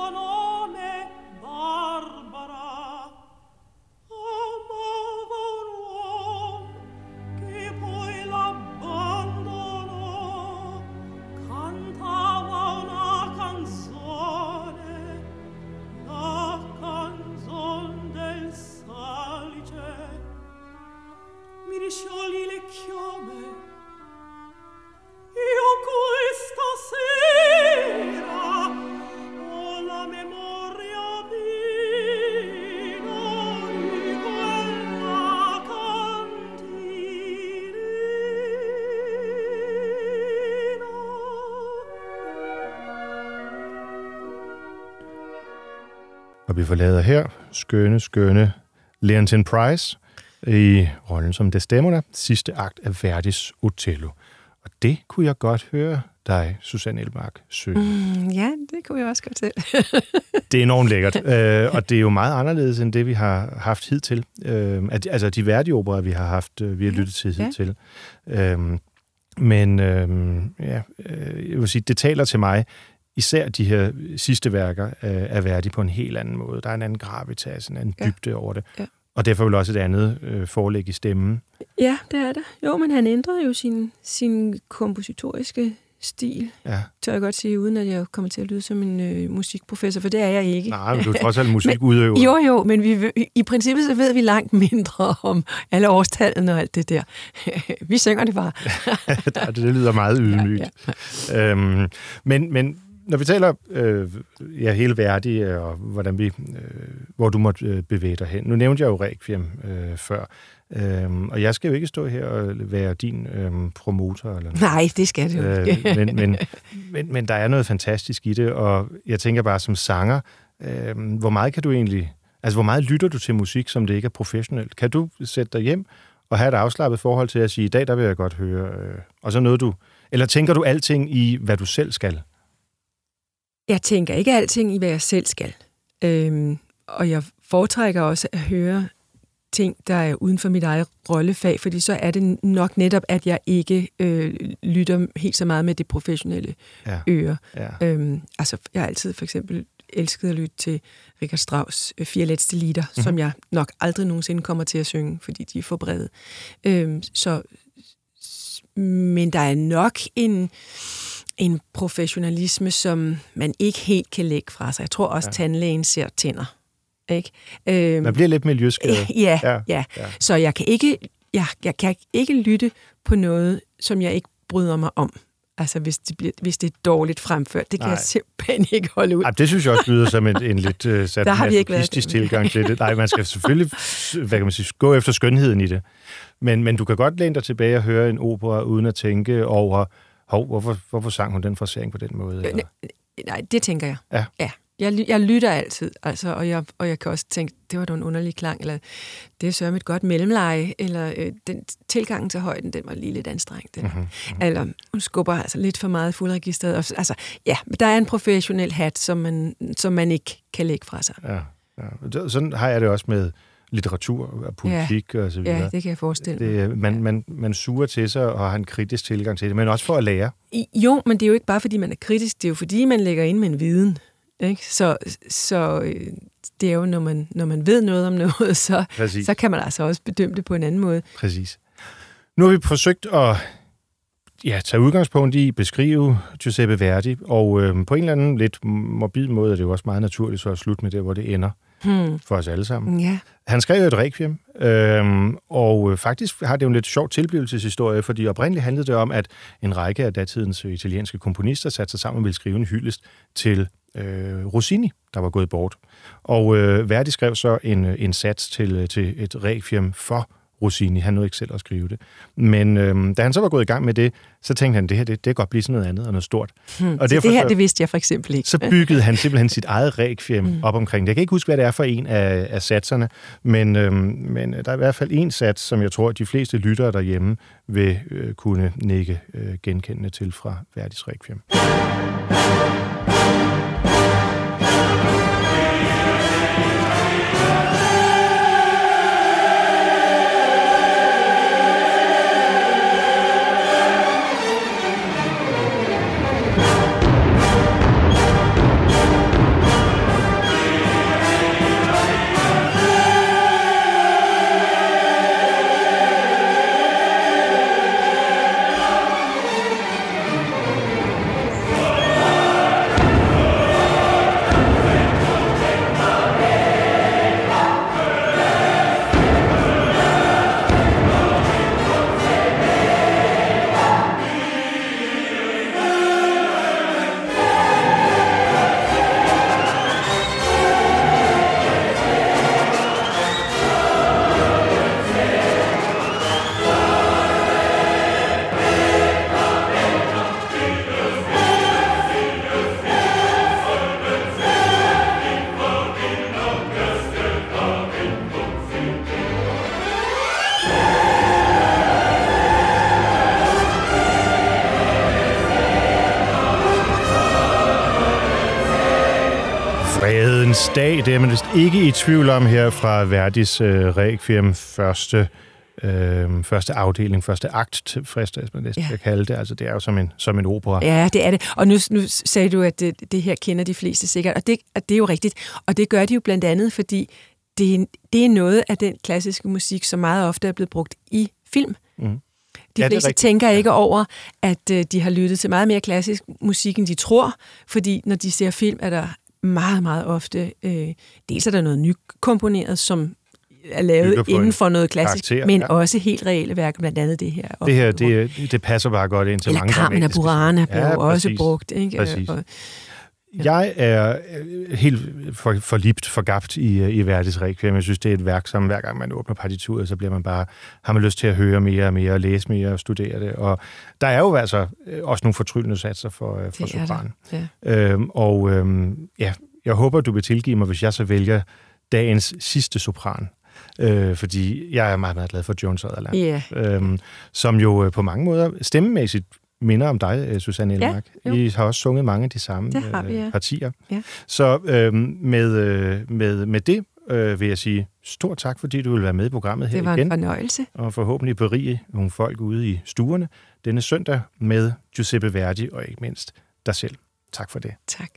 Era il suo nome vi forlader her skønne, skønne Leontin Price i rollen som Desdemona, sidste akt af Verdis Otello. Og det kunne jeg godt høre dig, Susanne Elmark, synge. Mm, ja, det kunne jeg også godt til. det er enormt lækkert, øh, og det er jo meget anderledes end det, vi har haft hidtil. Øh, altså de værdige vi har haft, øh, vi har lyttet til hidtil. Ja. Øh, men øh, ja, øh, jeg vil sige, det taler til mig, især de her sidste værker øh, er værdige på en helt anden måde. Der er en anden gravitas, en anden ja. dybde over det. Ja. Og derfor vil også et andet øh, forelæg i stemmen. Ja, det er det. Jo, men han ændrede jo sin, sin kompositoriske stil, ja. tør jeg godt sige, uden at jeg kommer til at lyde som en øh, musikprofessor, for det er jeg ikke. Nej, men du er trods alt musikudøver. jo, jo, men vi, i princippet så ved vi langt mindre om alle årstallene og alt det der. vi synger det bare. det, det lyder meget ydmygt. Ja, ja. Øhm, men, men når vi taler øh, ja, hele værdig, og hvordan vi, øh, hvor du måtte øh, bevæge dig hen. Nu nævnte jeg jo Requiem øh, før. Øhm, og jeg skal jo ikke stå her og være din øhm, promotor. Eller noget. Nej, det skal du øh, ikke. men, men, men, men der er noget fantastisk i det, og jeg tænker bare som sanger, øhm, hvor meget kan du egentlig... Altså, hvor meget lytter du til musik, som det ikke er professionelt? Kan du sætte dig hjem og have et afslappet forhold til at sige, i dag, der vil jeg godt høre... Øh, og så noget du... Eller tænker du alting i, hvad du selv skal? Jeg tænker ikke alting i, hvad jeg selv skal. Øhm, og jeg foretrækker også at høre ting, der er uden for mit eget rollefag, fordi så er det nok netop, at jeg ikke øh, lytter helt så meget med det professionelle ja. øre. Ja. Øhm, altså, jeg har altid for eksempel elsket at lytte til Richard Strauss' øh, Fire Letste Lieder, mm-hmm. som jeg nok aldrig nogensinde kommer til at synge, fordi de er for brede. Øhm, så, men der er nok en en professionalisme, som man ikke helt kan lægge fra sig. Jeg tror også, ja. tandlægen ser tænder. Ikke? Øhm, man bliver lidt miljøskadet. Ja, ja, ja. ja. Så jeg kan, ikke, jeg, jeg kan ikke lytte på noget, som jeg ikke bryder mig om. Altså, hvis det, bliver, hvis det er dårligt fremført. Det kan Nej. jeg simpelthen ikke holde ud. Ej, det synes jeg også lyder som en, en lidt uh, sat Der har vi ikke været. tilgang til det. Nej, man skal selvfølgelig hvad kan man sige, gå efter skønheden i det. Men, men du kan godt læne dig tilbage og høre en opera, uden at tænke over, hov, hvorfor, hvorfor sang hun den frasering på den måde? Eller? Nej, det tænker jeg. Ja. ja. Jeg, jeg lytter altid, altså, og, jeg, og jeg kan også tænke, det var da en underlig klang, eller det er sørme et godt mellemleje, eller øh, den tilgangen til højden, den var lige lidt anstrengt. Eller, mm-hmm. eller hun skubber altså lidt for meget fuldregistret. Altså, ja, der er en professionel hat, som man, som man ikke kan lægge fra sig. Ja, ja. Sådan har jeg det også med litteratur og politik ja, og så videre. Ja, det kan jeg forestille mig. Det, man, man, man suger til sig og har en kritisk tilgang til det, men også for at lære. I, jo, men det er jo ikke bare, fordi man er kritisk, det er jo fordi, man lægger ind med en viden. Ikke? Så, så øh, det er jo, når man, når man ved noget om noget, så, så kan man altså også bedømme det på en anden måde. Præcis. Nu har vi forsøgt at ja, tage udgangspunkt i, beskrive Giuseppe Verdi, og øh, på en eller anden lidt morbid måde er det jo også meget naturligt så at slutte med det, hvor det ender hmm. for os alle sammen. Ja. Han skrev et requiem, øh, og faktisk har det jo en lidt sjov tilblivelseshistorie, fordi oprindeligt handlede det om, at en række af datidens italienske komponister satte sig sammen og ville skrive en hyldest til øh, Rossini, der var gået bort. Og øh, Verdi skrev så en, en sats til, til et requiem for Rossini. Han nåede ikke selv at skrive det. Men øh, da han så var gået i gang med det, så tænkte han, det her det, det kan godt blive sådan noget andet og noget stort. Hmm, og derfor, det her, det vidste jeg for eksempel ikke. Så byggede han simpelthen sit eget requiem hmm. op omkring det. Jeg kan ikke huske, hvad det er for en af, af satserne, men, øh, men der er i hvert fald en sats, som jeg tror, at de fleste lyttere derhjemme vil øh, kunne nikke øh, genkendende til fra Verdis requiem. Dag, det er man vist ikke i tvivl om her fra Verdis øh, Requiem første, øh, første afdeling, første akt, frister, man næsten Ja. ja. kalde det. Altså, det er jo som en, som en opera. Ja, det er det. Og nu, nu sagde du, at det, det her kender de fleste sikkert, og det, og det er jo rigtigt. Og det gør de jo blandt andet, fordi det, er- det er noget af den klassiske musik, som meget ofte er blevet brugt i film. Mhm. De Ja, fleste tænker ikke over, at øh, de har lyttet til meget mere klassisk musik, end de tror, fordi når de ser film, er der meget, meget ofte, øh, dels er der noget nykomponeret, som er lavet inden en for noget klassisk, karakter, men ja. også helt reelle værker, blandt andet det her. Det her, det, det passer bare godt ind til Eller mange Carmen Burana blev Ja, også brugt. Ikke? Præcis. Og, Jeg er øh, helt for, forlibt, forgabt i, øh, i Verdis Requiem. Jeg synes, det er et værk, som hver gang man åbner partituret, så bliver man bare, har man lyst til at høre mere og mere, og læse mere og studere det. Og der er jo altså øh, også nogle fortryllende satser for, for sopran. ja. Øhm, og øhm, ja, jeg håber, du vil tilgive mig, hvis jeg så vælger dagens sidste sopran. Øh, fordi jeg er meget, meget glad for Joan Sutherland. Ja. Øhm, som jo på mange måder stemmemæssigt minder om dig, øh, Susanne Ja, Elmark. jo. I har også sunget mange af de samme Det har vi, ja. øh, partier. Ja. Så øhm, med, øh, med, med det øh, vil jeg sige stort tak, fordi du vil være med i programmet her Det var igen. en fornøjelse. Og forhåbentlig berige nogle folk ude i stuerne denne søndag med Giuseppe Verdi og ikke mindst dig selv. Tak for det. Tak.